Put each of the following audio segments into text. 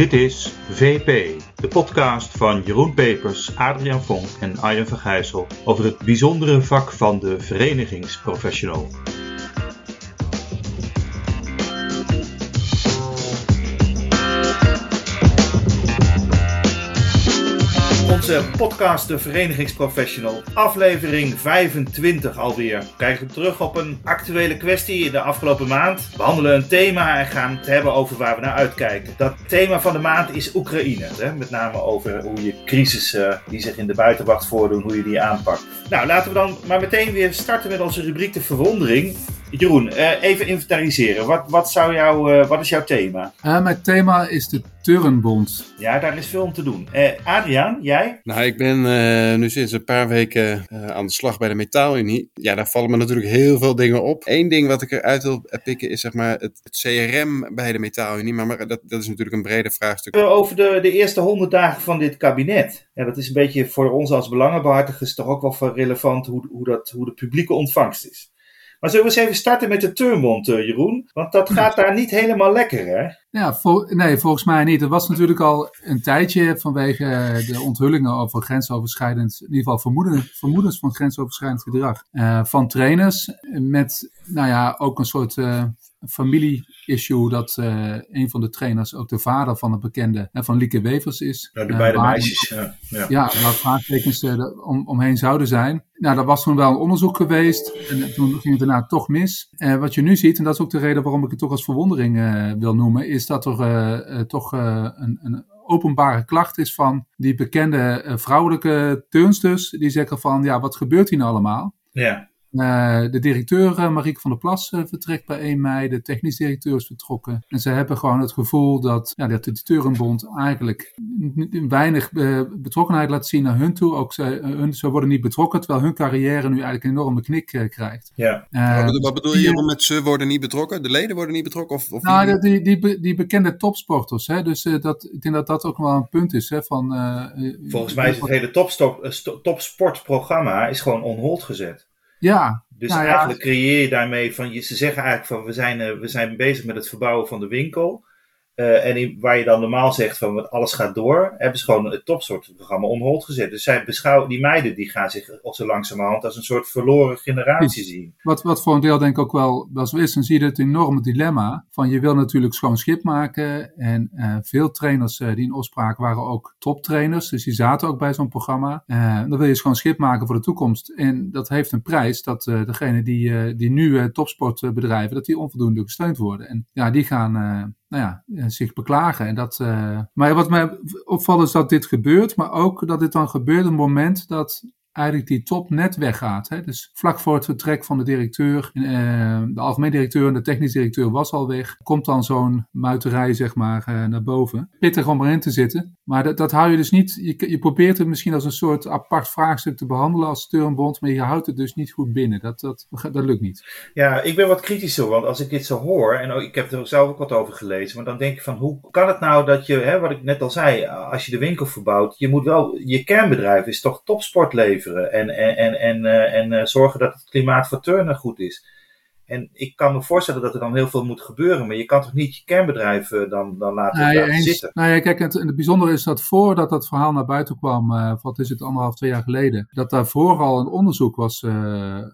Dit is VP, de podcast van Jeroen Pepers, Adriaan Vonk en Arjen van Gijssel over het bijzondere vak van de verenigingsprofessional. Onze podcast De Verenigingsprofessional, aflevering 25 alweer. We kijken terug op een actuele kwestie in de afgelopen maand. We behandelen een thema en gaan het hebben over waar we naar uitkijken. Dat thema van de maand is Oekraïne. Hè? Met name over hoe je crisissen die zich in de buitenwacht voordoen, hoe je die aanpakt. Nou, laten we dan maar meteen weer starten met onze rubriek De Verwondering. Jeroen, eh, even inventariseren. Wat, wat, zou jou, uh, wat is jouw thema? Uh, mijn thema is de Turnbond. Ja, daar is veel om te doen. Adriaan, jij? Nou, ik ben nu sinds een paar weken aan de slag bij de Metaalunie. Ja, daar vallen me natuurlijk heel veel dingen op. Eén ding wat ik eruit wil pikken is zeg maar het, het CRM bij de Metaalunie. Maar, maar dat, dat, is natuurlijk een breder vraagstuk. Over de, de eerste honderd dagen van dit kabinet. Ja, dat is een beetje voor ons als belangenbehartigers toch ook wel relevant hoe, hoe, dat, hoe de publieke ontvangst is. Maar zullen we eens even starten met de Turnbond, uh, Jeroen? Want dat gaat daar niet helemaal lekker, hè? Ja, nee, volgens mij niet. Er was natuurlijk al een tijdje vanwege de onthullingen over grensoverschrijdend, in ieder geval vermoeden, vermoedens van grensoverschrijdend gedrag uh, van trainers. Met, nou ja, ook een soort uh, familie-issue dat uh, een van de trainers ook de vader van een bekende, uh, van Lieke Wevers is. Ja, de beide uh, meisjes. Ja, ja. ja, waar vraagtekens om, omheen zouden zijn. Nou, er was toen wel een onderzoek geweest en toen ging het daarna toch mis. wat je nu ziet, en dat is ook de reden waarom ik het toch als verwondering wil noemen, is dat er toch een, een openbare klacht is van die bekende vrouwelijke turnsters. Die zeggen van, ja, wat gebeurt hier nou allemaal? Ja. Uh, de directeur uh, Marieke van der Plas uh, vertrekt bij 1 mei, de technisch directeur is vertrokken. En ze hebben gewoon het gevoel dat, ja, dat de Turnbond eigenlijk weinig betrokkenheid laat zien naar hun toe. Ook ze, hun, ze worden niet betrokken, terwijl hun carrière nu eigenlijk een enorme knik krijgt. Ja. Wat, wat, bedoel je met ze worden niet betrokken? De leden worden niet betrokken? Of, of nou, die, die, die, die, bekende topsporters. Hè? Dus dat, ik denk dat dat ook wel een punt is. Hè, van, Volgens mij is het hele topsportprogramma is gewoon on hold gezet. Ja. Dus nou eigenlijk creëer je daarmee van, ze zeggen eigenlijk van we zijn, uh, we zijn bezig met het verbouwen van de winkel. Uh, en in, waar je dan normaal zegt van alles gaat door, hebben ze gewoon het topsoortprogramma on hold gezet. Dus zij beschouwen, die meiden die gaan zich zo langzamerhand als een soort verloren generatie zien. Wat, wat voor een deel denk ik ook wel, wel zo is, dan zie je het enorme dilemma van je wil natuurlijk schoon schip maken. En uh, veel trainers uh, die in opspraak waren ook toptrainers, dus die zaten ook bij zo'n programma. dan wil je schoon schip maken voor de toekomst. En dat heeft een prijs dat degene die, die nu topsport bedrijven, dat die onvoldoende gesteund worden. En ja, die gaan nou ja, eh, zich beklagen. En dat, uh, maar wat mij opvalt is dat dit gebeurt, maar ook dat dit dan gebeurt op het moment dat eigenlijk die top net weggaat. Hè? Dus vlak voor het vertrek van de directeur, uh, de algemeen directeur en de technisch directeur was al weg, komt dan zo'n muiterij zeg maar uh, naar boven. Pittig om erin te zitten, maar dat, dat hou je dus niet, je, probeert het misschien als een soort apart vraagstuk te behandelen als turnbond, maar je houdt het dus niet goed binnen. Dat, dat, lukt niet. Ja, ik ben wat kritischer, want als ik dit zo hoor, en ik heb er zelf ook wat over gelezen, maar dan denk ik van hoe kan het nou dat je, hè, wat ik net al zei, als je de winkel verbouwt, je moet wel, je kernbedrijf is toch topsport leveren en, en, en, en, uh, en uh, zorgen dat het klimaat voor turnen goed is. En ik kan me voorstellen dat er dan heel veel moet gebeuren, maar je kan toch niet je kernbedrijf uh, dan, dan laten, zitten? Nou ja, kijk, het, het bijzondere is dat voordat dat verhaal naar buiten kwam, wat is het, anderhalf, twee jaar geleden, dat daarvoor al een onderzoek was,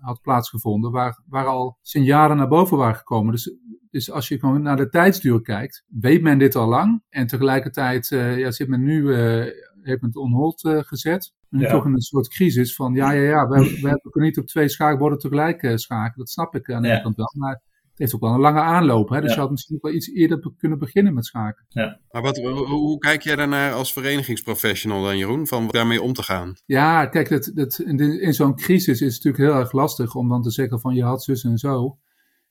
had plaatsgevonden, waar, waar al signalen naar boven waren gekomen. Dus dus als je gewoon naar de tijdsduur kijkt, weet men dit al lang. En tegelijkertijd uh, ja, zit men nu, uh, heeft men het on hold uh, gezet. Ja. toch in een soort crisis van, ja, ja, ja, we, we, we kunnen niet op twee schaakborden tegelijk uh, schaken. Dat snap ik aan de ene kant wel. Maar het heeft ook wel een lange aanloop. Hè? Dus ja. je had misschien wel iets eerder kunnen beginnen met schaken. Ja. Maar wat, hoe, hoe, kijk jij daarnaar als verenigingsprofessional dan, Jeroen, van daarmee om te gaan? Ja, kijk, dat, dat, in, in zo'n crisis is het natuurlijk heel erg lastig om dan te zeggen van je had zus en zo.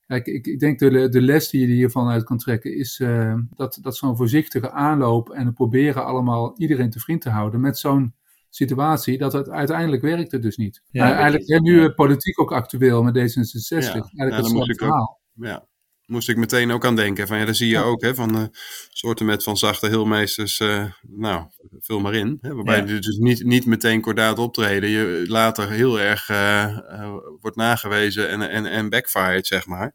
Kijk, ik, ik denk de, de les die je hiervan uit kan trekken is uh, dat, dat zo'n voorzichtige aanloop en het proberen allemaal iedereen te vriend te houden met zo'n situatie, dat het uiteindelijk werkt het dus niet. Ja, uh, eigenlijk is nu ja. politiek ook actueel met D66. Ja, eigenlijk ja, het ik ook, ja, moest ik meteen ook aan denken. Van, ja, daar zie je ook hè, van uh, soorten met van zachte heelmeesters, uh, nou, vul maar in. Hè, waarbij je dus niet, niet meteen kordaat optreden, je later heel erg uh, wordt nagewezen en, en, en backfired, zeg maar.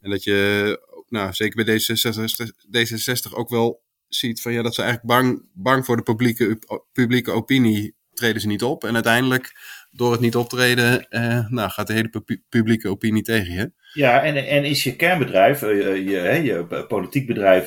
En dat je, nou, zeker bij D66, D66 ook wel ziet van ja, dat ze eigenlijk bang, bang voor de publieke, publieke opinie treden ze niet op. En uiteindelijk, door het niet optreden, uh, nou, gaat de hele publieke opinie tegen je. Ja, en, en is je kernbedrijf, je, je, je politiek bedrijf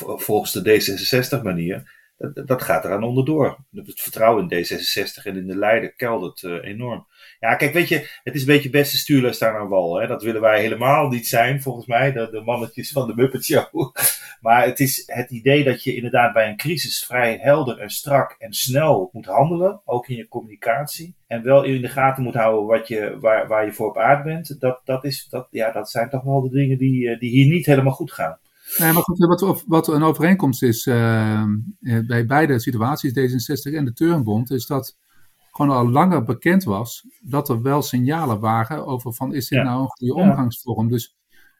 volgens de D66-manier, dat, dat gaat eraan onderdoor. Het vertrouwen in D66 en in de leider keldert enorm. Ja, kijk, weet je, het is een beetje beste stuurless daar aan wal. Hè? Dat willen wij helemaal niet zijn, volgens mij, de, de mannetjes van de Muppet Show. Maar het is het idee dat je inderdaad bij een crisis vrij helder en strak en snel moet handelen, ook in je communicatie. En wel in de gaten moet houden wat je, waar, waar je voor op aard bent. Dat, dat, is, dat, ja, dat zijn toch wel de dingen die, eh, die hier niet helemaal goed gaan. Nee, maar goed, wat, wat een overeenkomst is uh, bij beide situaties, D66 en de Turnbond, is dat gewoon al langer bekend was dat er wel signalen waren over van is dit nou een goede omgangsvorm. Dus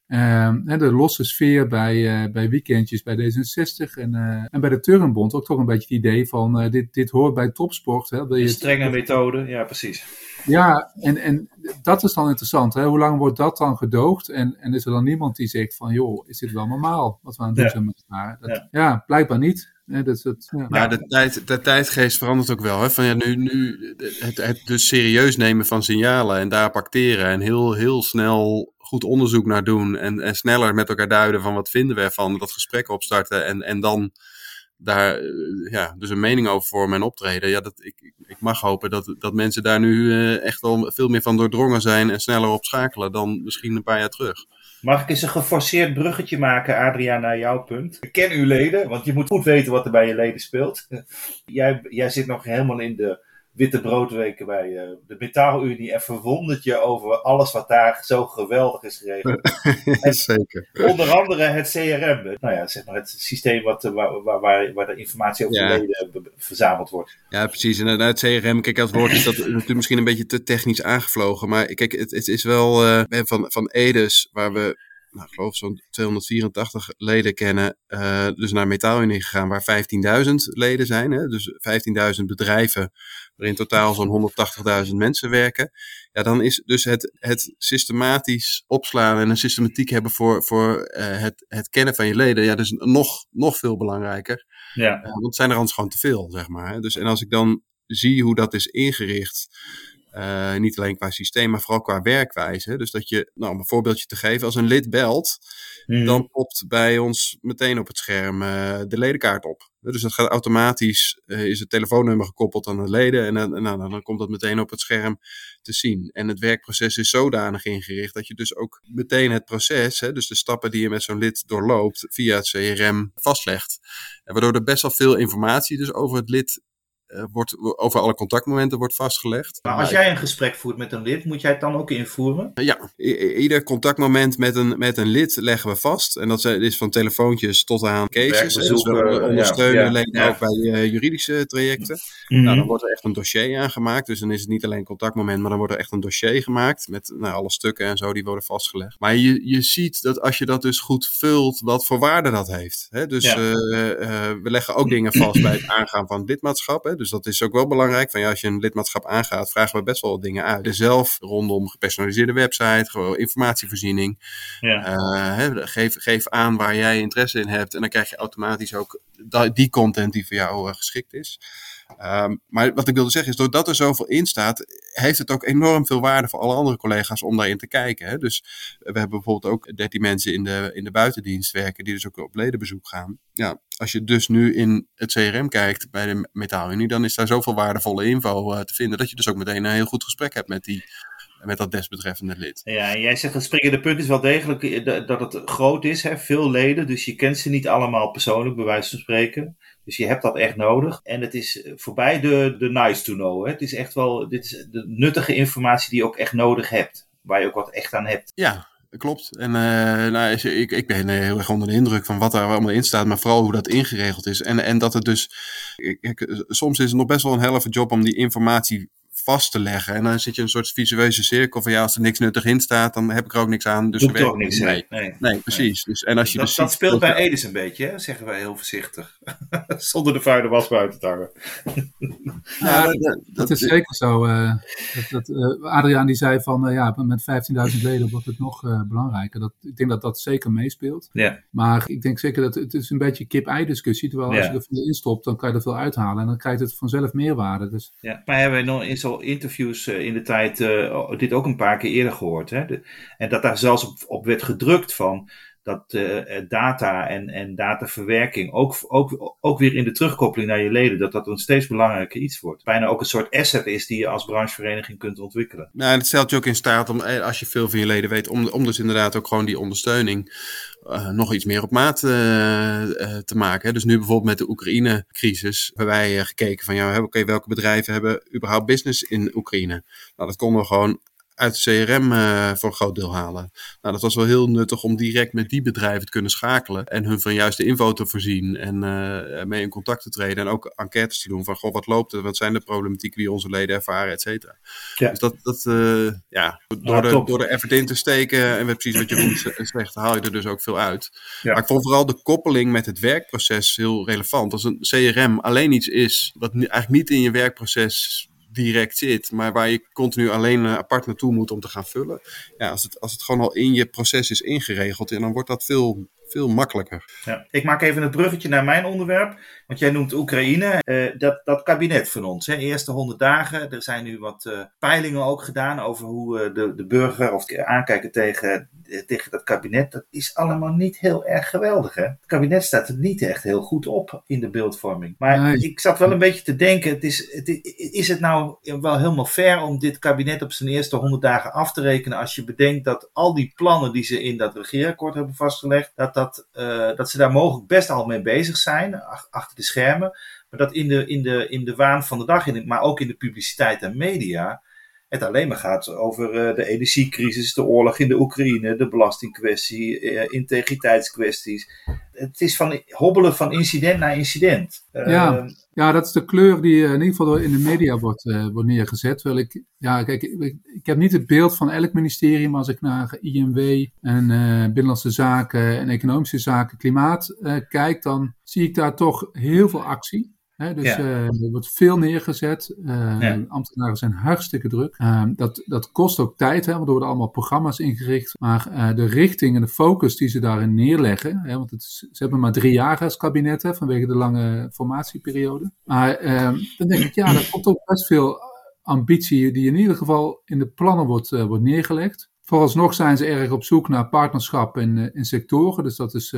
uh, de losse sfeer bij, uh, bij weekendjes bij D66 en, uh, en bij de Turnbond ook toch een beetje het idee van uh, dit, dit hoort bij topsport. Hè, wil je strenge methode, ja precies. Ja, en, en dat is dan interessant. Hè? Hoe lang wordt dat dan gedoogd? En, en is er dan niemand die zegt van, joh, is dit wel normaal wat we aan het doen zijn met elkaar? Dat, ja. ja. blijkbaar niet. Dat is het, ja. Maar de, tijd, de tijdgeest verandert ook wel. Hè? Van, ja, nu, nu het, het dus serieus nemen van signalen en daarop acteren en heel, heel snel goed onderzoek naar doen en, en sneller met elkaar duiden van wat vinden we ervan, dat gesprek opstarten en, en dan daar eh, ja, dus een mening over vormen en optreden. Ja, dat, ik, ik mag hopen dat, dat mensen daar nu uh, echt al veel meer van doordrongen zijn en sneller op schakelen dan misschien een paar jaar terug. Mag ik eens een geforceerd bruggetje maken, Adriaan, naar jouw punt? Ik ken uw leden, want je moet goed weten wat er bij je leden speelt. jij, jij zit nog helemaal in de witte broodweken bij uh, de Metaalunie en verwondert je over alles wat daar zo geweldig is geregeld. Zeker. Onder andere het CRM, nou ja, zeg maar het systeem wat, eh, waar, waar, waar de informatie over ja. leden verzameld wordt. Ja, precies. En het CRM, kijk, als woord is dat natuurlijk misschien een beetje te technisch aangevlogen, maar kijk, het, het is wel uh, van, van Edes, waar we nou, ik geloof zo'n 284 leden kennen, uh, dus naar Metaalunie gegaan, waar 15.000 leden zijn. Hè? Dus 15.000 bedrijven, waarin totaal zo'n 180.000 mensen werken. Ja, dan is dus het, het systematisch opslaan en een systematiek hebben voor, voor uh, het, het kennen van je leden, ja, dus nog, nog veel belangrijker. Ja. Uh, want het zijn er anders gewoon te veel, zeg maar. Hè? Dus, en als ik dan zie hoe dat is ingericht, uh, niet alleen qua systeem, maar vooral qua werkwijze. Dus dat je, nou, om een voorbeeldje te geven, als een lid belt, mm. dan popt bij ons meteen op het scherm uh, de ledenkaart op. Dus dat gaat automatisch, uh, is het telefoonnummer gekoppeld aan de leden en, en nou, dan komt dat meteen op het scherm te zien. En het werkproces is zodanig ingericht dat je dus ook meteen het proces, hè, dus de stappen die je met zo'n lid doorloopt, via het CRM vastlegt. En waardoor er best wel veel informatie dus over het lid wordt, over alle contactmomenten wordt vastgelegd. Maar als jij een gesprek voert met een lid, moet jij het dan ook invoeren? Ja, ieder contactmoment met een, met een lid leggen we vast. En dat is van telefoontjes tot aan cases. Dus we ondersteunen ja, ja, ook bij uh, juridische trajecten. Mm -hmm. nou, dan wordt er echt een dossier aangemaakt. Dus dan is het niet alleen contactmoment, maar dan wordt er echt een dossier gemaakt. Met nou, alle stukken en zo die worden vastgelegd. Maar je, je ziet dat als je dat dus goed vult, wat voor waarde dat heeft. Hè? Dus uh, we leggen ook dingen vast bij het aangaan van lidmaatschap. Hè? Dus dat is ook wel belangrijk. Van ja, als je een lidmaatschap aangaat, vragen we best wel wat dingen uit. Zelf rondom gepersonaliseerde website, gewoon informatievoorziening. Ja. Uh, hè, geef, geef aan waar jij interesse in hebt. En dan krijg je automatisch ook die content die voor jou uh, geschikt is. Um, maar wat ik wilde zeggen is, doordat er zoveel in staat, heeft het ook enorm veel waarde voor alle andere collega's om daarin te kijken. Hè? Dus we hebben bijvoorbeeld ook 13 mensen in de, in de buitendienst werken, die dus ook op ledenbezoek gaan. Ja, als je dus nu in het CRM kijkt bij de Metaalunie, dan is daar zoveel waardevolle info uh, te vinden, dat je dus ook meteen een heel goed gesprek hebt met die met dat desbetreffende lid. Ja, jij zegt het springende punt is wel degelijk eh, dat het groot is, hè? veel leden, dus je kent ze niet allemaal persoonlijk, bij wijze van spreken. Dus je hebt dat echt nodig. En het is eh, voorbij de, de nice to know. Hè? Het is echt wel dit is de nuttige informatie die je ook echt nodig hebt. Waar je ook wat echt aan hebt. Ja, klopt. En uh, nou, ik, ik ben heel erg onder de indruk van wat er allemaal in staat, maar vooral hoe dat ingeregeld is. En, en dat het dus, ik, soms is het nog best wel een helft job om die informatie vast te leggen. En dan zit je een soort visueuze cirkel van ja, als er niks nuttig in staat, dan heb ik er ook niks aan. Dus Doe er er ook niks mee. Nee. Nee, precies. Dus, en als je Dat, dus dat ziet speelt dat- bij Edis een beetje, hè? zeggen wij heel voorzichtig. Zonder de vuile was buiten te hangen. Ja, dat- dat- Dat is zeker zo. eh, dat, dat, eh, Adriaan die zei van eh, ja, met 15.000 leden wordt het nog eh, belangrijker. Dat, ik denk dat dat zeker meespeelt. Ja. Maar ik denk zeker dat het is een beetje kip-ei discussie. Terwijl als je er veel instopt, dan kan je er veel uithalen. En dan krijgt het vanzelf meerwaarde. Dus Ja, maar hebben we nog in zo'n interviews eh, in de tijd eh, dit ook een paar keer eerder gehoord. Hè? En dat daar zelfs op, op werd gedrukt van dat eh, eh, data en, en dataverwerking ook, ook, ook weer in de terugkoppeling naar je leden, dat dat een steeds belangrijker iets wordt. Bijna ook een soort asset is die je als branchevereniging kunt ontwikkelen. Nou, en het stelt je ook in staat om, eh, als je veel van je leden weet, om, om dus inderdaad ook gewoon die ondersteuning nog iets meer op maat te maken. Dus nu bijvoorbeeld met de Oekraïne-crisis hebben wij gekeken van, ja, oké, welke bedrijven hebben überhaupt business in Oekraïne? Nou, dat konden we gewoon uit de CRM eh, voor een groot deel halen. Nou, dat was wel heel nuttig om direct met die bedrijven te kunnen schakelen en hun van juiste info te voorzien en eh, mee in contact te treden en ook enquêtes te doen van, goh, wat loopt er? Wat zijn de problematieken die onze leden ervaren, et cetera. Ja. Dus dat, dat eh, ja, door, de, top. door er effort in te steken en precies wat Jeroen z- zegt, haal je er dus ook veel uit. Ja. Maar ik vond vooral de koppeling met het werkproces heel relevant. Als een CRM alleen iets is wat eigenlijk niet in je werkproces direct zit, maar waar je continu alleen apart naartoe moet om te gaan vullen. Ja, als het, als het gewoon al in je proces is ingeregeld, en dan wordt dat veel, veel makkelijker. Ja. Ik maak even het bruggetje naar mijn onderwerp. Want jij noemt Oekraïne. Eh, dat, dat kabinet van ons, hè, eerste 100 dagen. Er zijn nu wat eh, peilingen ook gedaan over hoe eh, de, de burger of aankijken tegen, tegen dat kabinet. Dat is allemaal niet heel erg geweldig. Hè? Het kabinet staat er niet echt heel goed op in de beeldvorming. Maar Nee. ik zat wel een beetje te denken: het is, het, is het nou wel helemaal fair om dit kabinet op zijn eerste 100 dagen af te rekenen? Als je bedenkt dat al die plannen die ze in dat regeerakkoord hebben vastgelegd, dat, dat, dat ze daar mogelijk best al mee bezig zijn, achter de schermen. Maar dat in de, in de, in de waan van de dag, in, maar ook in de publiciteit en media, het alleen maar gaat over eh, de energiecrisis, de oorlog in de Oekraïne, de belastingkwestie, eh, integriteitskwesties. Het is van hobbelen van incident naar incident. Ja. Ja, dat is de kleur die eh, in ieder geval in de media wordt, wordt neergezet. Terwijl ik, ja, kijk, ik, ik heb niet het beeld van elk ministerie, maar als ik naar IMW en Binnenlandse Zaken en Economische Zaken, Klimaat eh, kijk, dan zie ik daar toch heel veel actie. Dus Ja. eh, er wordt veel neergezet. Eh, Ja. Ambtenaren zijn hartstikke druk. Eh, dat, dat kost ook tijd, hè, want er worden allemaal programma's ingericht. Maar eh, de richting en de focus die ze daarin neerleggen. Hè, want het is- ze hebben maar drie jaar als kabinet hè, vanwege de lange formatieperiode. Maar eh, dan denk ik, ja, er komt ook best veel ambitie die in ieder geval in de plannen wordt, wordt neergelegd. Vooralsnog zijn ze erg op zoek naar partnerschap in, in sectoren. Dus dat is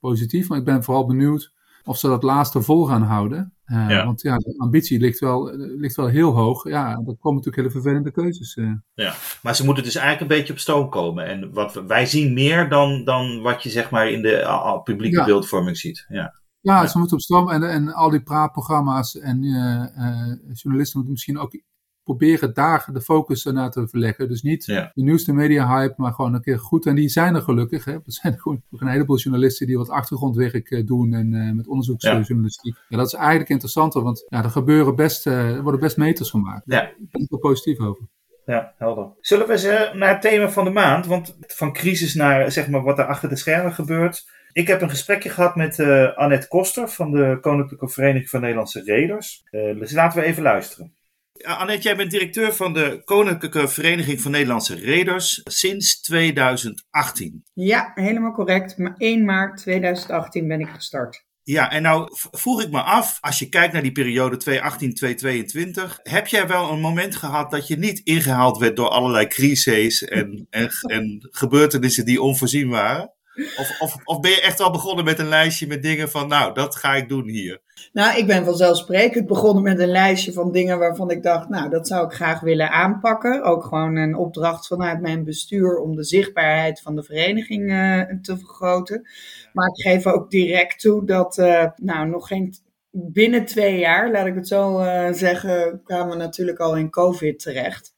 positief. Maar ik ben vooral benieuwd of ze dat laatste vol gaan houden. Eh, Ja. Want ja, de ambitie ligt wel, ligt wel heel hoog. Ja, er komen natuurlijk hele vervelende keuzes. eh. Ja, maar ze moeten dus eigenlijk een beetje op stoom komen. En wat wij zien meer dan, dan wat je zeg maar in de publieke Ja. beeldvorming ziet. Ja. Ja, ze moeten op stroom en, en al die praatprogramma's en eh, journalisten moeten misschien ook proberen daar de focus naar te verleggen. Dus niet Ja. de nieuwste media hype, maar gewoon een keer goed. En die zijn er gelukkig. Hè. Er zijn gewoon een heleboel journalisten die wat achtergrondwerk eh, doen en eh, met onderzoeksjournalistiek. Ja. dat is eigenlijk interessanter, want ja, er gebeuren best, eh, er worden best meters gemaakt. Ja. Daar ben ik wel positief over. Ja, helder. Zullen we eens naar het thema van de maand? Want van crisis naar zeg maar wat er achter de schermen gebeurt. Ik heb een gesprekje gehad met Annette Koster van de Koninklijke Vereniging van Nederlandse Reders. Dus laten we even luisteren. Ja, Annette, jij bent directeur van de Koninklijke Vereniging van Nederlandse Reders sinds 2018. Ja, helemaal correct. Maar 1 maart 2018 ben ik gestart. Ja, en nou vroeg ik me af, als je kijkt naar die periode 2018-2022, heb jij wel een moment gehad dat je niet ingehaald werd door allerlei crises en, en, en gebeurtenissen die onvoorzien waren? Of, of, of ben je echt al begonnen met een lijstje met dingen van, nou, dat ga ik doen hier? Nou, ik ben vanzelfsprekend begonnen met een lijstje van dingen waarvan ik dacht, nou, dat zou ik graag willen aanpakken. Ook gewoon een opdracht vanuit mijn bestuur om de zichtbaarheid van de vereniging eh, te vergroten. Maar ik geef ook direct toe dat, eh, nou, nog geen binnen twee jaar, laat ik het zo eh, zeggen, kwamen we natuurlijk al in COVID terecht.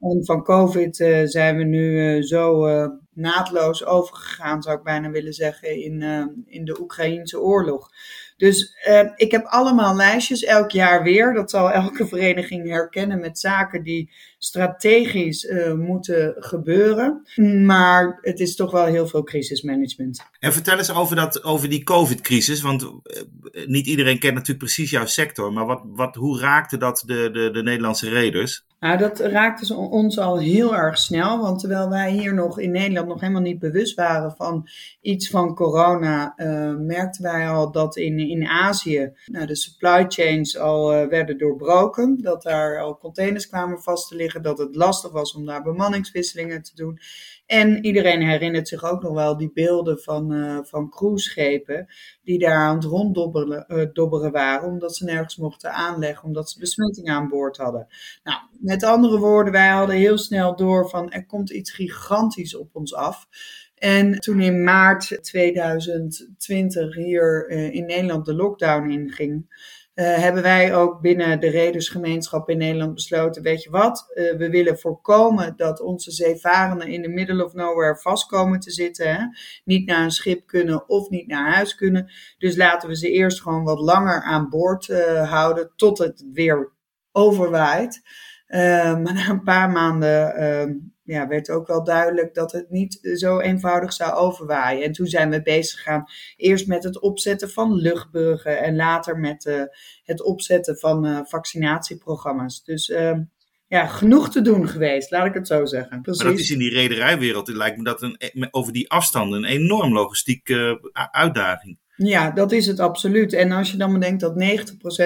En van COVID eh, zijn we nu eh, zo eh, naadloos overgegaan, zou ik bijna willen zeggen, in, in de Oekraïnse oorlog. Dus ik heb allemaal lijstjes, elk jaar weer. Dat zal elke vereniging herkennen met zaken die strategisch moeten gebeuren. Maar het is toch wel heel veel crisismanagement. En vertel eens over, dat, over die COVID-crisis. Want niet iedereen kent natuurlijk precies jouw sector. Maar wat, wat, hoe raakte dat de, de, de Nederlandse reders? Nou, dat raakte ons al heel erg snel. Want terwijl wij hier nog in Nederland nog helemaal niet bewust waren van iets van corona, uh, merkten wij al dat in, in Azië nou, de supply chains al uh, werden doorbroken. Dat daar al containers kwamen vast te liggen. Dat het lastig was om daar bemanningswisselingen te doen. En iedereen herinnert zich ook nog wel die beelden van, uh, van cruiseschepen die daar aan het ronddobberen uh, dobberen waren, omdat ze nergens mochten aanleggen, omdat ze besmetting aan boord hadden. Nou, met andere woorden, wij hadden heel snel door van er komt iets gigantisch op ons af. En toen in maart 2020 hier uh, in Nederland de lockdown inging, hebben wij ook binnen de redersgemeenschap in Nederland besloten, weet je wat, uh, we willen voorkomen dat onze zeevarenden in de middle of nowhere vast komen te zitten. Hè? Niet naar een schip kunnen of niet naar huis kunnen. Dus laten we ze eerst gewoon wat langer aan boord uh, houden tot het weer overwaait. maar na een paar maanden ehm, ja, werd ook wel duidelijk dat het niet zo eenvoudig zou overwaaien. En toen zijn we bezig gegaan eerst met het opzetten van luchtbruggen en later met uh, het opzetten van uh, vaccinatieprogramma's. Dus uh, ja, genoeg te doen geweest, laat ik het zo zeggen. Precies. Maar dat is in die rederijwereld, lijkt me dat een, over die afstanden een enorm logistieke uitdaging. Ja, dat is het absoluut. En als je dan bedenkt dat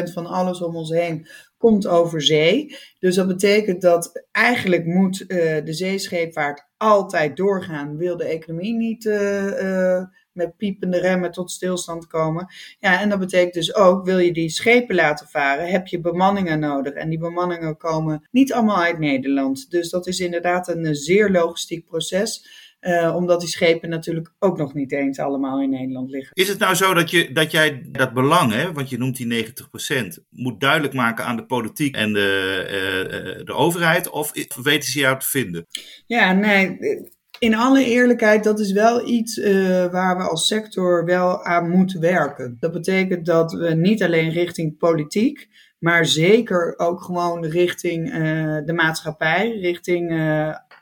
90% van alles om ons heen komt over zee. Dus dat betekent dat eigenlijk moet uh, de zeescheepvaart altijd doorgaan. Wil de economie niet uh, uh, met piepende remmen tot stilstand komen. Ja, en dat betekent dus ook, wil je die schepen laten varen, heb je bemanningen nodig. En die bemanningen komen niet allemaal uit Nederland. Dus dat is inderdaad een zeer logistiek proces. Uh, omdat die schepen natuurlijk ook nog niet eens allemaal in Nederland liggen. Is het nou zo dat, je, dat jij dat belang, hè, want je noemt die 90%, moet duidelijk maken aan de politiek en de, uh, de overheid? Of weten ze jou te vinden? Ja, nee. In alle eerlijkheid, dat is wel iets uh, waar we als sector wel aan moeten werken. Dat betekent dat we niet alleen richting politiek, maar zeker ook gewoon richting de maatschappij, richting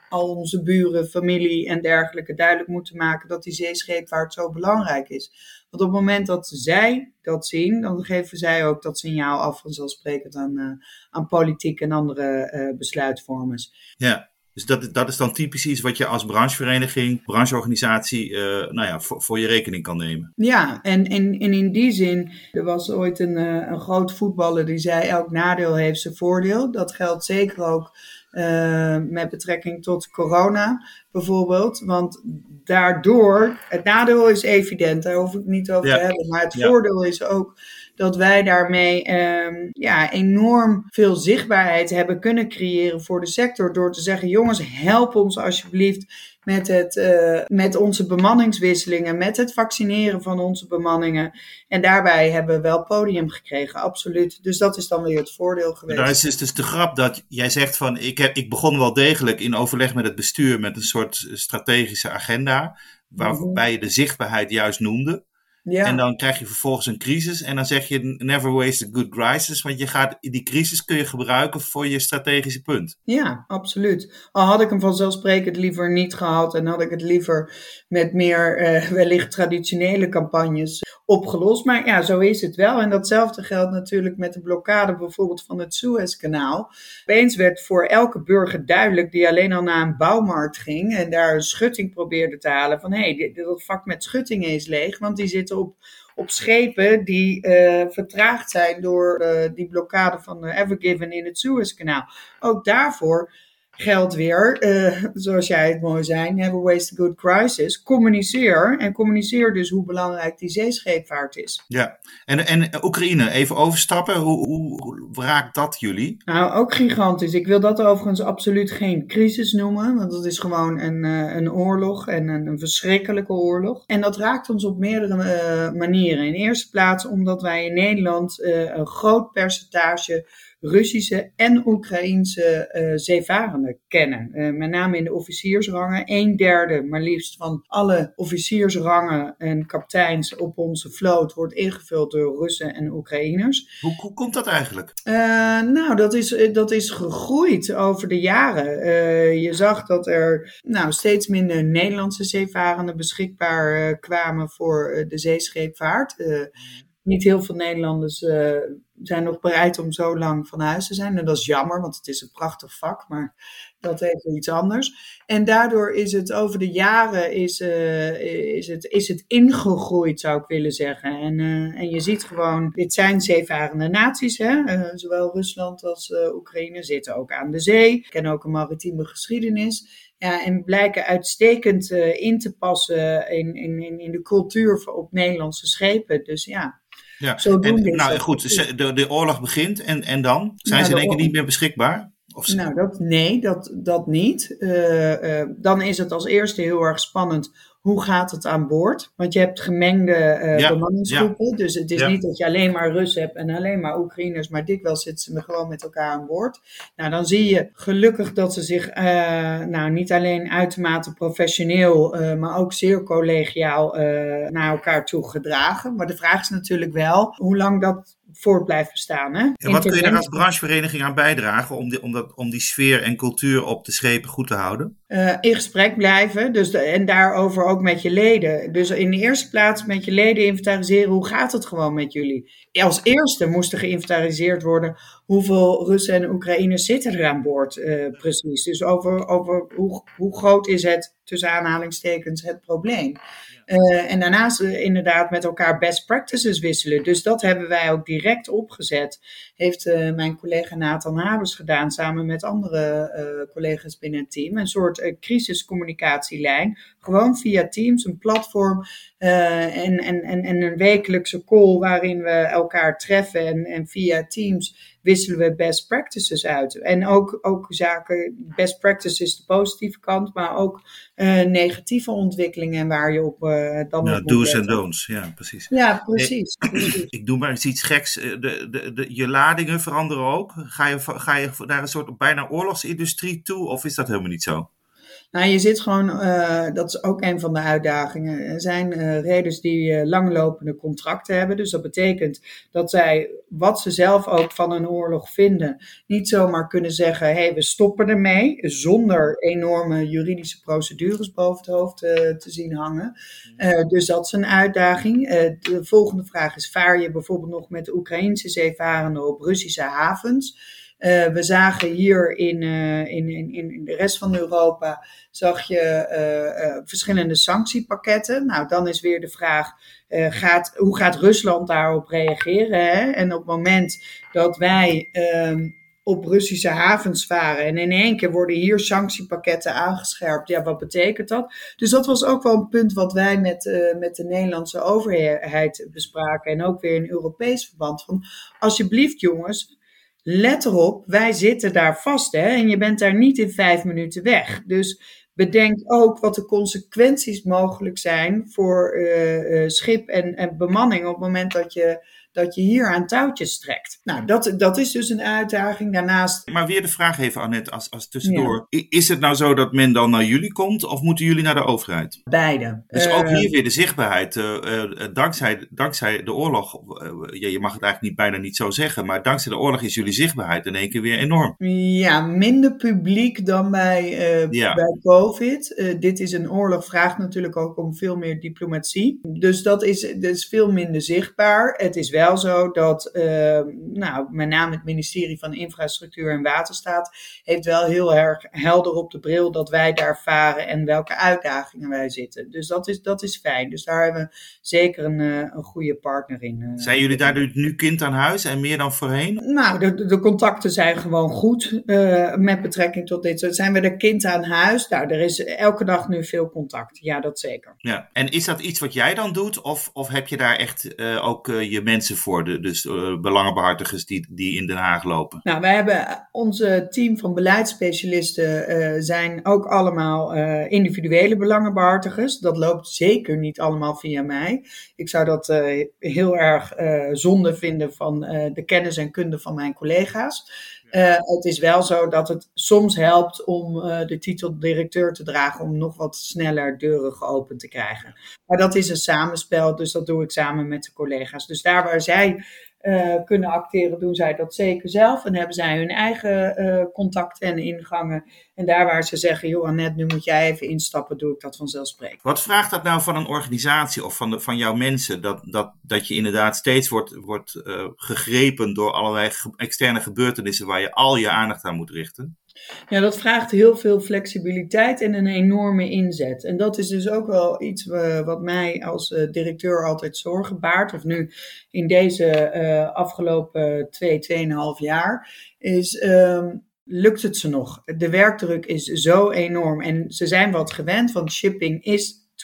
al onze buren, familie en dergelijke duidelijk moeten maken dat die zeescheepvaart zo belangrijk is. Want op het moment dat zij dat zien, dan geven zij ook dat signaal af vanzelfsprekend aan, uh, aan politiek en andere uh, besluitvormers. Ja. Dus dat, dat is dan typisch iets wat je als branchevereniging, brancheorganisatie, uh, nou ja, voor, voor, je rekening kan nemen. Ja, en, en, en in die zin, er was ooit een, een groot voetballer die zei: elk nadeel heeft zijn voordeel. Dat geldt zeker ook uh, met betrekking tot corona bijvoorbeeld. Want daardoor, het nadeel is evident, daar hoef ik niet over ja. te hebben. Maar het ja. voordeel is ook dat wij daarmee um, ja, enorm veel zichtbaarheid hebben kunnen creëren voor de sector. Door te zeggen, jongens, help ons alsjeblieft met, het, uh, met onze bemanningswisselingen, met het vaccineren van onze bemanningen. En daarbij hebben we wel podium gekregen, absoluut. Dus dat is dan weer het voordeel geweest. Daar is dus, dus de grap dat jij zegt van, ik, heb, ik begon wel degelijk in overleg met het bestuur met een soort strategische agenda, waarbij je de zichtbaarheid juist noemde. Ja. En dan krijg je vervolgens een crisis en dan zeg je never waste a good crisis, want je gaat, die crisis kun je gebruiken voor je strategische punt. Ja, absoluut. Al had ik hem vanzelfsprekend liever niet gehad en had ik het liever met meer uh, wellicht traditionele campagnes opgelost. Maar ja, zo is het wel. En datzelfde geldt natuurlijk met de blokkade bijvoorbeeld van het Suezkanaal. Opeens werd voor elke burger duidelijk die alleen al naar een bouwmarkt ging en daar een schutting probeerde te halen van hé, hey, dat vak met schuttingen is leeg, want die zitten op, schepen die uh, vertraagd zijn door uh, die blokkade van de Evergiven in het Suezkanaal. Ook daarvoor geldt weer, uh, zoals jij het mooi zei, never waste a good crisis. Communiceer en communiceer dus hoe belangrijk die zeescheepvaart is. Ja, en, en Oekraïne, even overstappen, hoe, hoe, hoe raakt dat jullie? Nou, ook gigantisch. Ik wil dat overigens absoluut geen crisis noemen, want dat is gewoon een, uh, een oorlog en een, een, verschrikkelijke oorlog. En dat raakt ons op meerdere uh, manieren. In eerste plaats omdat wij in Nederland een groot percentage Russische en Oekraïense uh, zeevarenden kennen. Uh, met name in de officiersrangen. Een derde, maar liefst van alle officiersrangen en kapiteins op onze vloot wordt ingevuld door Russen en Oekraïners. Hoe, hoe komt dat eigenlijk? Uh, nou, dat is, dat is gegroeid over de jaren. je zag dat er nou, steeds minder Nederlandse zeevarenden beschikbaar kwamen voor de zeescheepvaart. niet heel veel Nederlanders zijn nog bereid om zo lang van huis te zijn. En dat is jammer, want het is een prachtig vak, maar dat heeft iets anders. En daardoor is het over de jaren is, uh, is, het, is het ingegroeid, zou ik willen zeggen. En, uh, en je ziet gewoon, dit zijn zeevarende naties, hè? Uh, zowel Rusland als Oekraïne zitten ook aan de zee, kennen ook een maritieme geschiedenis. Ja, en blijken uitstekend in te passen in, in, in de cultuur op Nederlandse schepen. Dus ja, ja, en, nou goed, de, de oorlog begint en, en dan? Zijn nou, ze in één keer niet meer beschikbaar? Of nou, dat, nee, dat, dat niet. Uh, uh, dan is het als eerste heel erg spannend hoe gaat het aan boord? Want je hebt gemengde uh, bemanningsgroepen. Dus het is niet dat je alleen maar Russen hebt en alleen maar Oekraïners, maar dikwijls zitten ze gewoon met elkaar aan boord. Nou, dan zie je gelukkig dat ze zich uh, nou, niet alleen uitermate professioneel, uh, maar ook zeer collegiaal naar elkaar toe gedragen. Maar de vraag is natuurlijk wel hoe lang dat voort blijft bestaan. Hè? En wat kun je daar als branchevereniging aan bijdragen om die, om, dat, om die sfeer en cultuur op de schepen goed te houden? Uh, in gesprek blijven dus de, en daarover ook met je leden. Dus in de eerste plaats met je leden inventariseren hoe gaat het gewoon met jullie. Als eerste moest er geïnventariseerd worden hoeveel Russen en Oekraïners zitten er aan boord uh, precies. Dus over, over hoe, hoe groot is het, tussen aanhalingstekens, het probleem. Uh, en daarnaast uh, inderdaad met elkaar best practices wisselen. Dus dat hebben wij ook direct opgezet. Heeft mijn collega Nathan Habers gedaan samen met andere collega's binnen het team. Een soort crisiscommunicatielijn. Gewoon via Teams, een platform en, en, en, en een wekelijkse call waarin we elkaar treffen. En, en via Teams wisselen we best practices uit. En ook, ook zaken, best practices is de positieve kant, maar ook uh, negatieve ontwikkelingen waar je op uh, dan nou, do's en don'ts, ja, precies. Ja, precies. Ik, ik doe maar eens iets geks. Eh, de, de, de, je ladingen veranderen ook. Ga je, ga je naar een soort bijna oorlogsindustrie toe, of is dat helemaal niet zo? Nou, je zit gewoon, uh, dat is ook een van de uitdagingen. Er zijn uh, reders die uh, langlopende contracten hebben. Dus dat betekent dat zij, wat ze zelf ook van een oorlog vinden, niet zomaar kunnen zeggen: hé, hey, we stoppen ermee. Zonder enorme juridische procedures boven het hoofd te zien hangen. dus dat is een uitdaging. de volgende vraag is: vaar je bijvoorbeeld nog met de Oekraïnse zeevarenden op Russische havens? Uh, we zagen hier in, uh, in, in, in de rest van Europa zag je uh, verschillende sanctiepakketten. Nou, dan is weer de vraag, gaat, hoe gaat Rusland daarop reageren? Hè? En op het moment dat wij ehm, op Russische havens varen en in één keer worden hier sanctiepakketten aangescherpt, ja, wat betekent dat? Dus dat was ook wel een punt wat wij met, met de Nederlandse overheid bespraken en ook weer in Europees verband. Van, alsjeblieft jongens, let erop, wij zitten daar vast hè, en je bent daar niet in vijf minuten weg. Dus bedenk ook wat de consequenties mogelijk zijn voor uh, uh, schip en, en bemanning op het moment dat je dat je hier aan touwtjes trekt. Nou, dat, dat is dus een uitdaging. Daarnaast. Maar weer de vraag even, Annette, als, als tussendoor. Is het nou zo dat men dan naar jullie komt of moeten jullie naar de overheid? Beide. Dus ook hier weer de zichtbaarheid. Uh, uh, dankzij, dankzij de oorlog, uh, je mag het eigenlijk niet, bijna niet zo zeggen, maar dankzij de oorlog is jullie zichtbaarheid in één keer weer enorm. Ja, minder publiek dan bij, ja. bij COVID. dit is een oorlog, vraagt natuurlijk ook om veel meer diplomatie. Dus dat is, dat is veel minder zichtbaar. Het is wel zo dat, uh, nou, met name het ministerie van Infrastructuur en Waterstaat heeft wel heel erg helder op de bril dat wij daar varen en welke uitdagingen wij zitten. Dus dat is, dat is fijn. Dus daar hebben we zeker een, uh, een goede partner in. Uh, zijn jullie daar nu kind aan huis en meer dan voorheen? Nou, de, de contacten zijn gewoon goed met betrekking tot dit. Zijn we er kind aan huis? Nou, er is elke dag nu veel contact. Ja, dat zeker. Ja, en is dat iets wat jij dan doet? Of, of heb je daar echt ook je mensen voor, de, dus uh, belangenbehartigers die, die in Den Haag lopen? Nou, wij hebben onze team van beleidsspecialisten uh, zijn ook allemaal individuele belangenbehartigers. Dat loopt zeker niet allemaal via mij. Ik zou dat heel erg zonde vinden van de kennis en kunde van mijn collega's. Uh, het is wel zo dat het soms helpt om uh, de titel directeur te dragen, om nog wat sneller deuren geopend te krijgen. Maar dat is een samenspel, dus dat doe ik samen met de collega's. Dus daar waar zij uh, kunnen acteren, doen zij dat zeker zelf. En hebben zij hun eigen uh, contacten en ingangen. En daar waar ze zeggen, joh Annette, nu moet jij even instappen, doe ik dat vanzelfsprekend. Wat vraagt dat nou van een organisatie of van, de, van jouw mensen? Dat, dat, dat je inderdaad steeds wordt, wordt uh, gegrepen door allerlei externe gebeurtenissen waar je al je aandacht aan moet richten? Ja, dat vraagt heel veel flexibiliteit en een enorme inzet. En dat is dus ook wel iets wat mij als directeur altijd zorgen baart. Of nu in deze uh, afgelopen twee, tweeënhalf jaar. Is um, lukt het ze nog? De werkdruk is zo enorm. En ze zijn wat gewend, want shipping is 24-7.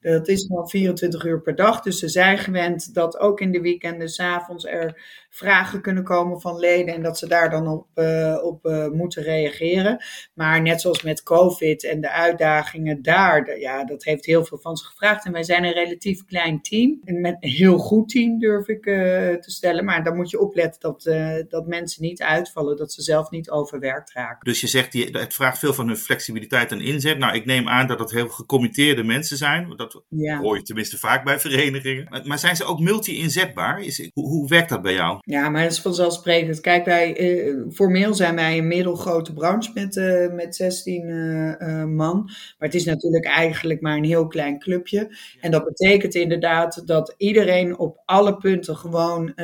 Dat is wel 24 uur per dag. Dus ze zijn gewend dat ook in de weekenden, s avonds er vragen kunnen komen van leden en dat ze daar dan op, uh, op uh, moeten reageren. Maar net zoals met COVID en de uitdagingen daar, de, ja, dat heeft heel veel van ze gevraagd. En wij zijn een relatief klein team. Met een heel goed team durf ik uh, te stellen. Maar dan moet je opletten dat, dat mensen niet uitvallen, dat ze zelf niet overwerkt raken. Dus je zegt, die, het vraagt veel van hun flexibiliteit en inzet. Nou, ik neem aan dat het heel gecommitteerde mensen zijn. Dat ja. hoor je tenminste vaak bij verenigingen. Maar, maar zijn ze ook multi-inzetbaar? Is, hoe, hoe werkt dat bij jou? Ja, maar dat is vanzelfsprekend. Kijk, wij, uh, formeel zijn wij een middelgrote branche met, uh, met 16 uh, man. Maar het is natuurlijk eigenlijk maar een heel klein clubje. En dat betekent inderdaad dat iedereen op alle punten gewoon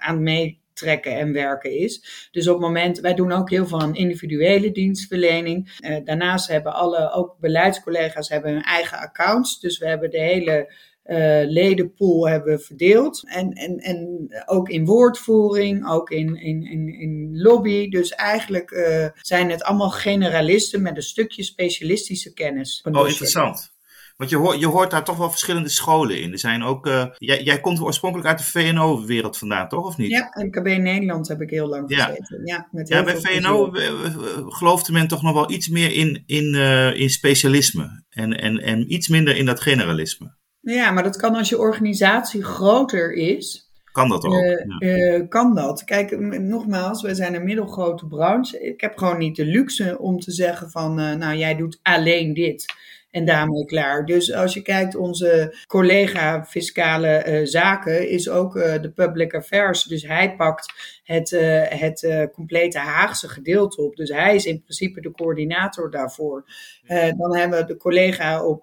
aan mee trekken en werken is. Dus op het moment, wij doen ook heel veel aan individuele dienstverlening. Daarnaast hebben alle, ook beleidscollega's hebben hun eigen accounts. Dus we hebben de hele uh, ledenpool hebben verdeeld. En, en, en ook in woordvoering, ook in, in, in, in lobby. Dus eigenlijk uh, zijn het allemaal generalisten met een stukje specialistische kennis. Oh, interessant. Want je hoort, je hoort daar toch wel verschillende scholen in. Er zijn ook, uh, jij, jij komt oorspronkelijk uit de VNO-wereld vandaan, toch? Of niet? Ja, MKB Nederland heb ik heel lang gezeten. Ja, ja, met heel ja bij VNO geloofde men toch nog wel iets meer in, in, uh, in specialisme. En, en, en iets minder in dat generalisme. Ja, maar dat kan als je organisatie groter is. Kan dat ook? Uh, ja. uh, kan dat? Kijk, nogmaals, wij zijn een middelgrote branche. Ik heb gewoon niet de luxe om te zeggen van, uh, nou jij doet alleen dit en daarmee klaar. Dus als je kijkt, onze collega fiscale uh, zaken is ook uh, de public affairs. Dus hij pakt het, uh, het complete Haagse gedeelte op. Dus hij is in principe de coördinator daarvoor. dan hebben we de collega op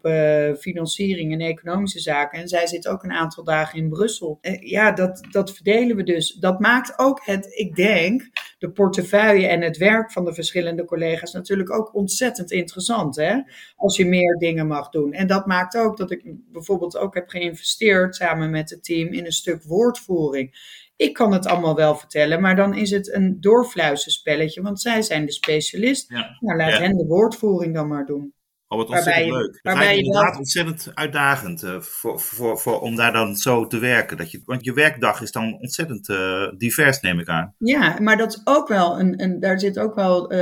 financiering en economische zaken. En zij zit ook een aantal dagen in Brussel. ja, dat, dat verdelen we dus. Dat maakt ook het, ik denk, de portefeuille en het werk van de verschillende collega's natuurlijk ook ontzettend interessant. Hè? Als je meer dingen mag doen. En dat maakt ook dat ik bijvoorbeeld ook heb geïnvesteerd samen met het team in een stuk woordvoering. Ik kan het allemaal wel vertellen, maar dan is het een doorfluisterspelletje, want zij zijn de specialist. Ja. Nou, laat ja. hen de woordvoering dan maar doen. Oh, wat ontzettend waarbij, leuk. Het lijkt inderdaad wel... ontzettend uitdagend uh, voor, voor, voor, om daar dan zo te werken. Dat je, want je werkdag is dan ontzettend uh, divers, neem ik aan. Ja, maar dat is ook wel een, een daar zit ook wel uh,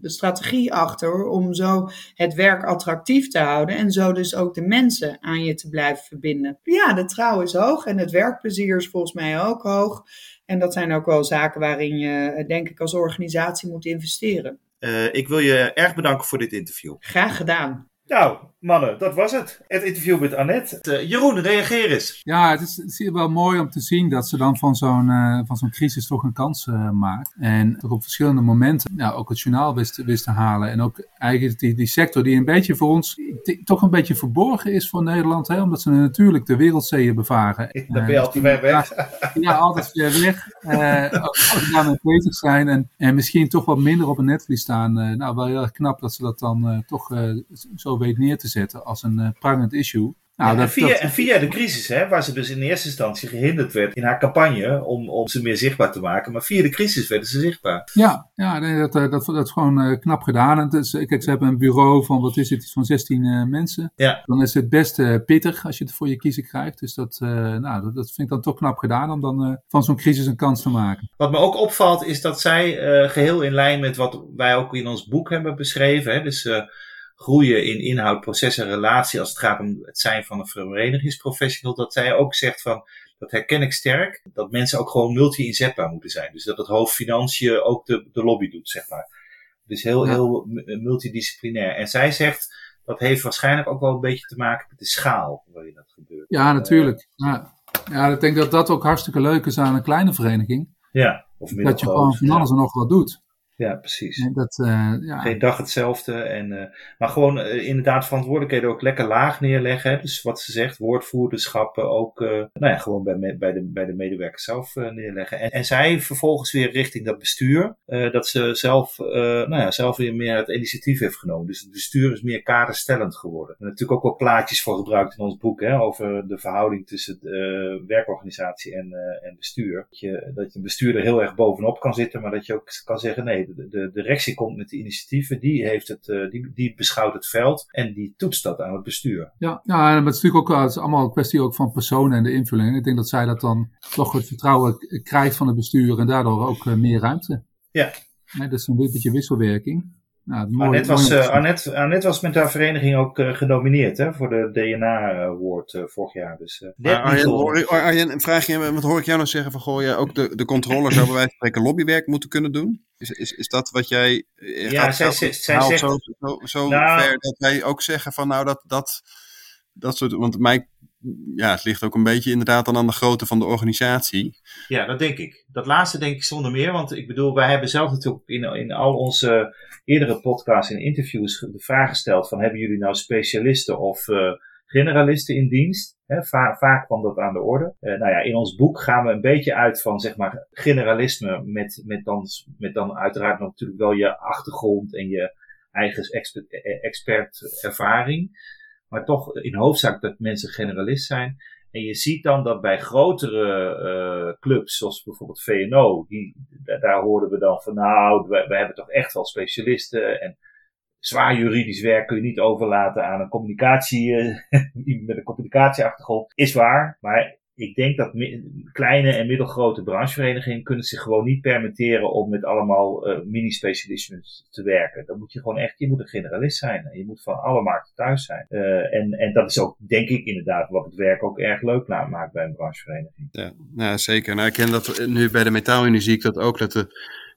de strategie achter om zo het werk attractief te houden en zo dus ook de mensen aan je te blijven verbinden. Ja, de trouw is hoog en het werkplezier is volgens mij ook hoog. En dat zijn ook wel zaken waarin je, denk ik, als organisatie moet investeren. Uh, ik wil je erg bedanken voor dit interview. Graag gedaan. Nou, mannen, dat was het. Het interview met Annette. Uh, Jeroen, reageer eens. Ja, het is, het is wel mooi om te zien dat ze dan van zo'n uh, van zo'n crisis toch een kans uh, maakt. En toch op verschillende momenten ja, ook het journaal wist, wist te halen. En ook eigenlijk die, die sector die een beetje voor ons die, toch een beetje verborgen is voor Nederland. Hè, omdat ze natuurlijk de wereldzeeën bevaren. Dan ben je altijd ver weg. Ja, altijd ver weg. ook als we daarmee bezig zijn. En, en misschien toch wat minder op een netvlies staan. nou, wel heel erg knap dat ze dat dan toch zo weet neer te zetten als een uh, prangend issue. Nou, en, via, en, via, de crisis, hè, waar ze dus in eerste instantie gehinderd werd in haar campagne om, om ze meer zichtbaar te maken. Maar via de crisis werden ze zichtbaar. Ja, ja nee, dat, dat, dat, is gewoon uh, knap gedaan. En is, kijk, ze hebben een bureau van, wat is het, van 16 uh, mensen. Ja. Dan is het best uh, pittig als je het voor je kiezen krijgt. Dus dat, nou, dat, dat, vind ik dan toch knap gedaan om dan van zo'n crisis een kans te maken. Wat me ook opvalt is dat zij geheel in lijn met wat wij ook in ons boek hebben beschreven. Hè, dus groeien in inhoud, proces en relatie als het gaat om het zijn van een verenigingsprofessional. Dat zij ook zegt van, dat herken ik sterk, dat mensen ook gewoon multi-inzetbaar moeten zijn. Dus dat het hoofd financiën ook de, de lobby doet, zeg maar. Dus heel, heel multidisciplinair. En zij zegt, dat heeft waarschijnlijk ook wel een beetje te maken met de schaal waarin dat gebeurt. Ja, natuurlijk. Ja, ja ik denk dat dat ook hartstikke leuk is aan een kleine vereniging. Ja, of Dat je gewoon van alles en nog wat doet. Ja, precies. dat, uh, ja. Geen dag hetzelfde. En, uh, maar gewoon uh, inderdaad verantwoordelijkheden ook lekker laag neerleggen. Dus wat ze zegt, woordvoerderschappen ook nou ja, gewoon bij, bij, de, bij de medewerkers zelf neerleggen. En, en zij vervolgens weer richting dat bestuur. dat ze zelf, nou ja, zelf weer meer het initiatief heeft genomen. Dus het bestuur is meer kaderstellend geworden. En natuurlijk ook wel plaatjes voor gebruikt in ons boek. Hè, over de verhouding tussen werkorganisatie en, en bestuur. Dat je, dat je bestuurder heel erg bovenop kan zitten. Maar dat je ook kan zeggen, nee de, de, directie komt met de initiatieven, die, heeft het, uh, die, die beschouwt het veld en die toetst dat aan het bestuur. Ja, ja en het is natuurlijk ook het is allemaal een kwestie ook van personen en de invulling. Ik denk dat zij dat dan toch het vertrouwen krijgt van het bestuur en daardoor ook uh, meer ruimte. Ja. Nee, dat is een beetje wisselwerking. Nou, Annette, was, uh, Annette, Annette, was met haar vereniging ook uh, genomineerd hè, voor de DNA Award uh, vorig jaar. Dus, uh, Arjen, Arjen, vraag je, wat hoor ik jou nou zeggen van goh, je ook de, de controller zou bij wijze van spreken lobbywerk moeten kunnen doen? Is, is, is dat wat jij. Ja, zij, zij, zij zegt. Zo, zo, zo nou, ver dat wij ook zeggen van nou dat. dat dat soort, want mij, ja, het ligt ook een beetje inderdaad dan aan de grootte van de organisatie. Ja, dat denk ik. Dat laatste denk ik zonder meer, want ik bedoel, wij hebben zelf natuurlijk in, in al onze eerdere podcasts en interviews de vraag gesteld van hebben jullie nou specialisten of uh, generalisten in dienst? vaak kwam dat aan de orde. Uh, nou ja, in ons boek gaan we een beetje uit van zeg maar generalisme met, met, dan, met dan uiteraard natuurlijk wel je achtergrond en je eigen expert, eh, expertervaring. Maar toch in hoofdzaak dat mensen generalist zijn. En je ziet dan dat bij grotere uh, clubs, zoals bijvoorbeeld VNO, die, daar hoorden we dan van nou, we, we hebben toch echt wel specialisten. En zwaar juridisch werk kun je niet overlaten aan een communicatie, uh, met een communicatieachtergrond. Is waar, maar ik denk dat kleine en middelgrote brancheverenigingen kunnen zich gewoon niet permitteren om met allemaal uh, mini-specialismen te werken. Dan moet je gewoon echt, je moet een generalist zijn. Je moet van alle markten thuis zijn. Uh, en, en dat is ook, denk ik inderdaad, wat het werk ook erg leuk maakt bij een branchevereniging. Ja, nou, zeker. Nou, ik ken dat nu bij de zie ik dat ook, dat de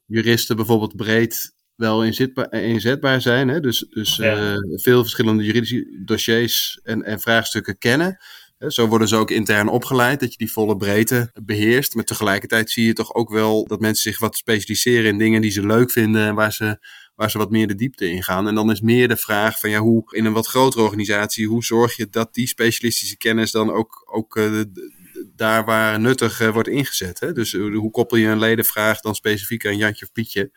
juristen bijvoorbeeld breed wel inzetbaar, inzetbaar zijn. Hè? Dus, dus ja. uh, veel verschillende juridische dossiers en, en vraagstukken kennen. Zo worden ze ook intern opgeleid, dat je die volle breedte beheerst. Maar tegelijkertijd zie je toch ook wel dat mensen zich wat specialiseren in dingen die ze leuk vinden en waar ze, waar ze wat meer de diepte in gaan. En dan is meer de vraag van ja, hoe in een wat grotere organisatie, hoe zorg je dat die specialistische kennis dan ook, ook uh, daar waar nuttig uh, wordt ingezet. Hè? Dus uh, hoe koppel je een ledenvraag dan specifiek aan Jantje of Pietje?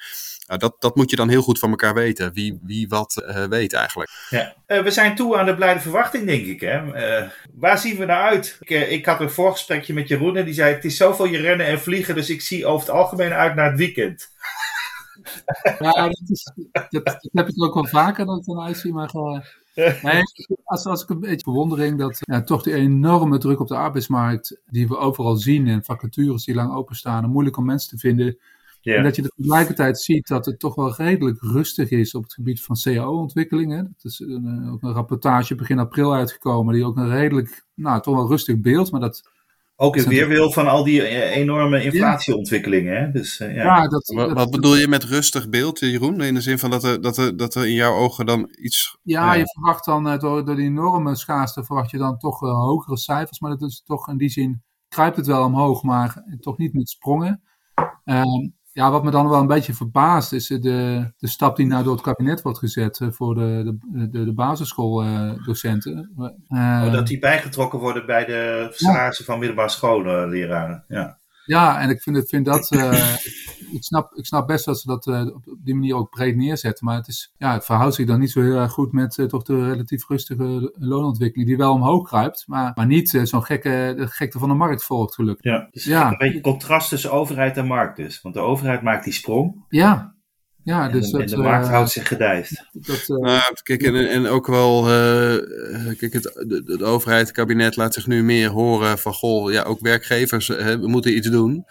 Nou, dat, dat moet je dan heel goed van elkaar weten. Wie, wie wat uh, weet eigenlijk. Ja. Uh, we zijn toe aan de blijde verwachting, denk ik. Hè? Uh, waar zien we naar uit? Ik, ik, had een voorgesprekje met Jeroen en die zei: Het is zoveel je rennen en vliegen, dus ik zie over het algemeen uit naar het weekend. Ja, dat, is, dat, dat heb ik ook wel vaker dat ik dan uitzie, maar. Nee, als, als ik een beetje bewondering dat ja, toch die enorme druk op de arbeidsmarkt, die we overal zien en vacatures die lang openstaan, en moeilijk om mensen te vinden, en dat je tegelijkertijd ziet dat het toch wel redelijk rustig is op het gebied van CAO-ontwikkelingen. Dat is een, eh, ook een rapportage begin april uitgekomen, die ook een redelijk, nou toch wel rustig beeld, maar dat... Ook in weerwil van al die eh, enorme inflatieontwikkelingen. Hè? Dus, uh, ja. ja dat, wat, wat, bedoel je met rustig beeld, Jeroen? In de zin van dat er, dat er, dat er in jouw ogen dan iets. Ja, je verwacht dan door, door die enorme schaarste verwacht je dan toch hogere cijfers. Maar dat is toch in die zin kruipt het wel omhoog, maar toch niet met sprongen. Ja, wat me dan wel een beetje verbaast is de, de stap die nou door het kabinet wordt gezet eh, voor de, de, de, de basisschooldocenten. Uh, oh, dat die bijgetrokken worden bij de salarissen van middelbare schoolleraren. Ja. ja, en ik vind, vind dat, uh, ik, snap, ik snap best dat ze dat uh, op die manier ook breed neerzetten. Maar het, is, ja, het verhoudt zich dan niet zo heel erg goed met uh, toch de relatief rustige loonontwikkeling. Die wel omhoog kruipt, maar, maar niet uh, zo'n gekke de gekte van de markt volgt gelukkig. Ja, dus ja. een beetje contrast tussen overheid en markt dus. Want de overheid maakt die sprong. Ja, ja, en dus dat, en de markt uh, houdt zich gedijst. Dat, uh, Nou, kijk, en, en ook wel, uh, kijk, het, de, de, overheid, het kabinet laat zich nu meer horen van, goh, ja, ook werkgevers, we moeten iets doen.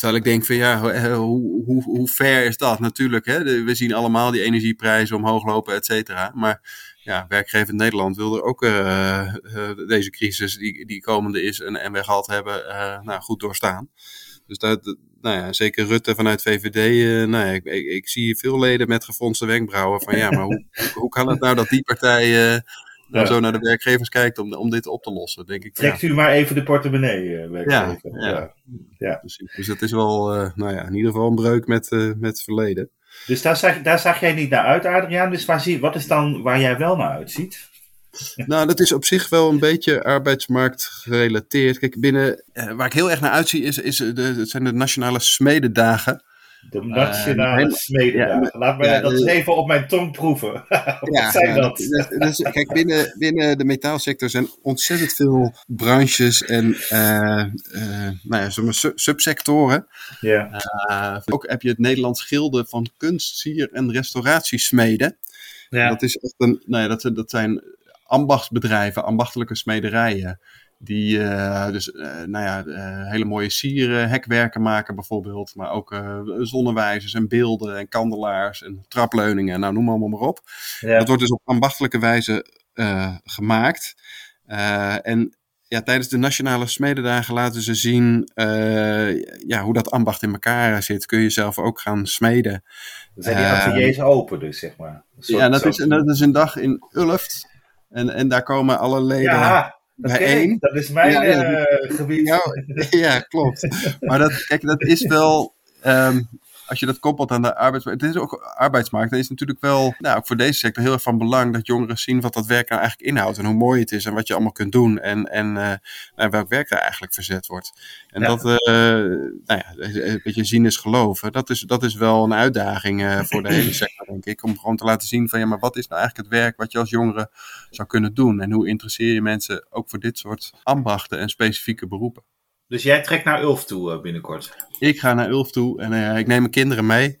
Terwijl ik denk van, ja, hoe, hoe, hoe fair is dat? Natuurlijk, hè, we zien allemaal die energieprijzen omhoog lopen, et cetera. Maar ja, werkgever Nederland wil er ook deze crisis die, die komende is en, en we gehad hebben, nou, goed doorstaan. Dus dat, nou ja, zeker Rutte vanuit VVD, nou ja, ik, ik, ik, zie veel leden met gefronste wenkbrauwen van ja, maar hoe, hoe kan het nou dat die partij ja. zo naar de werkgevers kijkt om, om dit op te lossen, denk ik. Trekt ja. u maar even de portemonnee, uh, werkgever. Ja, ja. ja. Precies. Dus dat is wel, nou ja, in ieder geval een breuk met, met het verleden. Dus daar zag, daar zag jij niet naar uit, Adriaan. Dus waar zie, wat is dan waar jij wel naar uitziet? Nou, dat is op zich wel een beetje arbeidsmarkt gerelateerd. Kijk, binnen, uh, waar ik heel erg naar uitzie, is, is de, het zijn de nationale smededagen. De nationale uh, smededagen. Ja, Laat mij ja, dat eens even op mijn tong proeven. Wat ja, zijn dat? Dus, dus, kijk, binnen, binnen de metaalsector zijn ontzettend veel branches en uh, nou ja, subsectoren. Ja. ook heb je het Nederlands Gilde van Kunst, Sier en Restauratiesmeden. Ja. Dat, is echt een, nou ja, dat, dat zijn ambachtsbedrijven, ambachtelijke smederijen. Die uh, dus, uh, nou ja, uh, hele mooie sieren, hekwerken maken bijvoorbeeld. Maar ook zonnewijzers en beelden en kandelaars en trapleuningen. Nou, noem allemaal maar op. Ja. Dat wordt dus op ambachtelijke wijze gemaakt. en ja, tijdens de Nationale Smededagen laten ze zien ja, hoe dat ambacht in elkaar zit. Kun je zelf ook gaan smeden. Zijn die ateliers open dus, zeg maar? Ja, dat is, dat is een dag in Ulft. En, en daar komen alle leden ja, dat bijeen. Dat is mijn ja, ja, uh, gebied. Ja, ja, klopt. maar dat, kijk, dat is wel... Um, als je dat koppelt aan de arbeidsmarkt. Het is ook arbeidsmarkt. Dat is natuurlijk wel, nou, ook voor deze sector heel erg van belang dat jongeren zien wat dat werk nou eigenlijk inhoudt. En hoe mooi het is en wat je allemaal kunt doen. En, en uh, nou, welk werk daar eigenlijk verzet wordt. En ja. dat, uh, nou ja, een beetje zien is geloven. Dat is, dat is wel een uitdaging uh, voor de hele sector, denk ik. Om gewoon te laten zien van ja, maar wat is nou eigenlijk het werk wat je als jongere zou kunnen doen? En hoe interesseer je mensen ook voor dit soort ambachten en specifieke beroepen? Dus jij trekt naar Ulf toe uh, binnenkort? Ik ga naar Ulf toe en uh, ik neem mijn kinderen mee.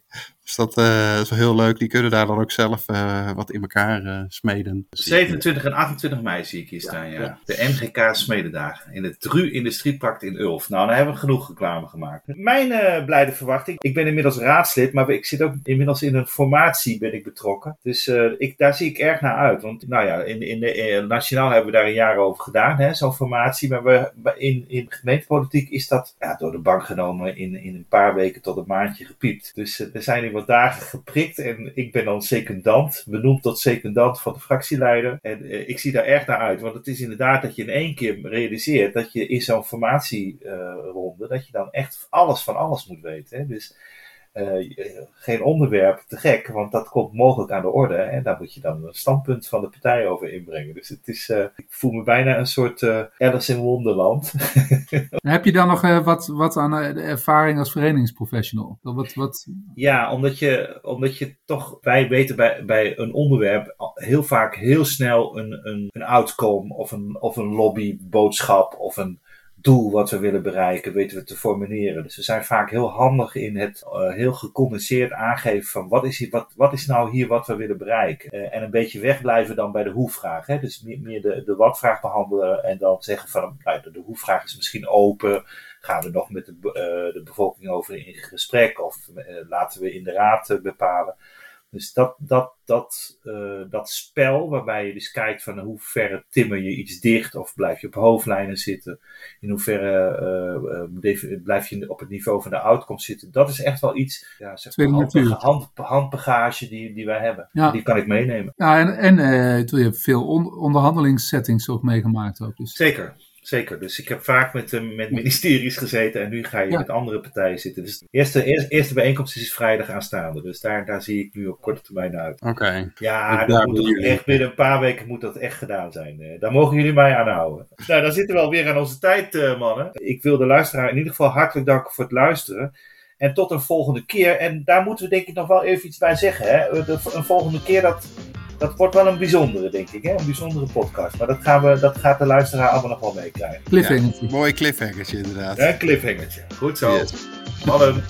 Dus dat uh, is wel heel leuk. Die kunnen daar dan ook zelf wat in elkaar smeden. 27 en 28 mei zie ik hier staan, ja. ja. De MGK Smedendagen in het Dru Industriepark in Ulf. Nou, dan hebben we genoeg reclame gemaakt. Mijn blijde verwachting. Ik ben inmiddels raadslid, maar ik zit ook inmiddels in een formatie ben ik betrokken. Dus ik, daar zie ik erg naar uit. Want nou ja, in, in de, in, nationaal hebben we daar een jaar over gedaan, zo'n formatie. Maar we, in, in gemeentepolitiek is dat ja, door de bank genomen in, in een paar weken tot een maandje gepiept. Dus er zijn hier wat dagen geprikt en ik ben dan secundant, benoemd tot secundant van de fractieleider. En uh, ik zie daar erg naar uit, want het is inderdaad dat je in één keer realiseert dat je in zo'n formatieronde, uh, dat je dan echt alles van alles moet weten. Hè? Dus geen onderwerp te gek, want dat komt mogelijk aan de orde. En daar moet je dan een standpunt van de partij over inbrengen. Dus het is, uh, ik voel me bijna een soort uh, Alice in Wonderland. Heb je dan nog wat, wat aan de ervaring als verenigingsprofessional? Wat, wat... Ja, omdat je, omdat je toch, wij weten bij, bij een onderwerp heel vaak heel snel een, een, een outcome of een, of een lobbyboodschap of een doel wat we willen bereiken, weten we te formuleren. Dus we zijn vaak heel handig in het uh, heel gecondenseerd aangeven van wat is, hier, wat, wat is nou hier wat we willen bereiken. Uh, en een beetje wegblijven dan bij de hoe-vraag. Hè? Dus meer, de, de wat-vraag behandelen en dan zeggen van nou, de, de hoe-vraag is misschien open. Gaan we nog met de, uh, de bevolking over in gesprek of laten we in de raad bepalen. Dus dat, dat, dat, uh, dat spel, waarbij je dus kijkt van hoe ver timmer je iets dicht of blijf je op hoofdlijnen zitten, in hoeverre uh, uh, blijf je op het niveau van de outcome zitten, dat is echt wel iets, ja, zeg maar, hand, hand, handbagage die, die wij hebben. Ja. Die kan ik meenemen. Ja, en, en je hebt veel on, onderhandelingssettings ook meegemaakt. Ook, dus. Zeker. Zeker, dus ik heb vaak met, uh, met ministeries gezeten en nu ga je ja. met andere partijen zitten. Dus de eerste, eerste, eerste bijeenkomst is vrijdag aanstaande, dus daar, daar zie ik nu op korte termijn uit. Oké. Okay. Ja, dat moet echt binnen een paar weken moet dat echt gedaan zijn. Uh, daar mogen jullie mij aan houden. Nou, dan zitten we alweer aan onze tijd, uh, mannen. Ik wil de luisteraar in ieder geval hartelijk danken voor het luisteren. En tot een volgende keer. En daar moeten we denk ik nog wel even iets bij zeggen. Hè? De, een volgende keer, dat, dat wordt wel een bijzondere, denk ik. Hè? Een bijzondere podcast. Maar dat, gaan we, dat gaat de luisteraar allemaal nog wel meekrijgen. Cliffhangertje. Mooi cliffhangertje inderdaad. Een cliffhangertje. Goed zo. Yes. Mannen.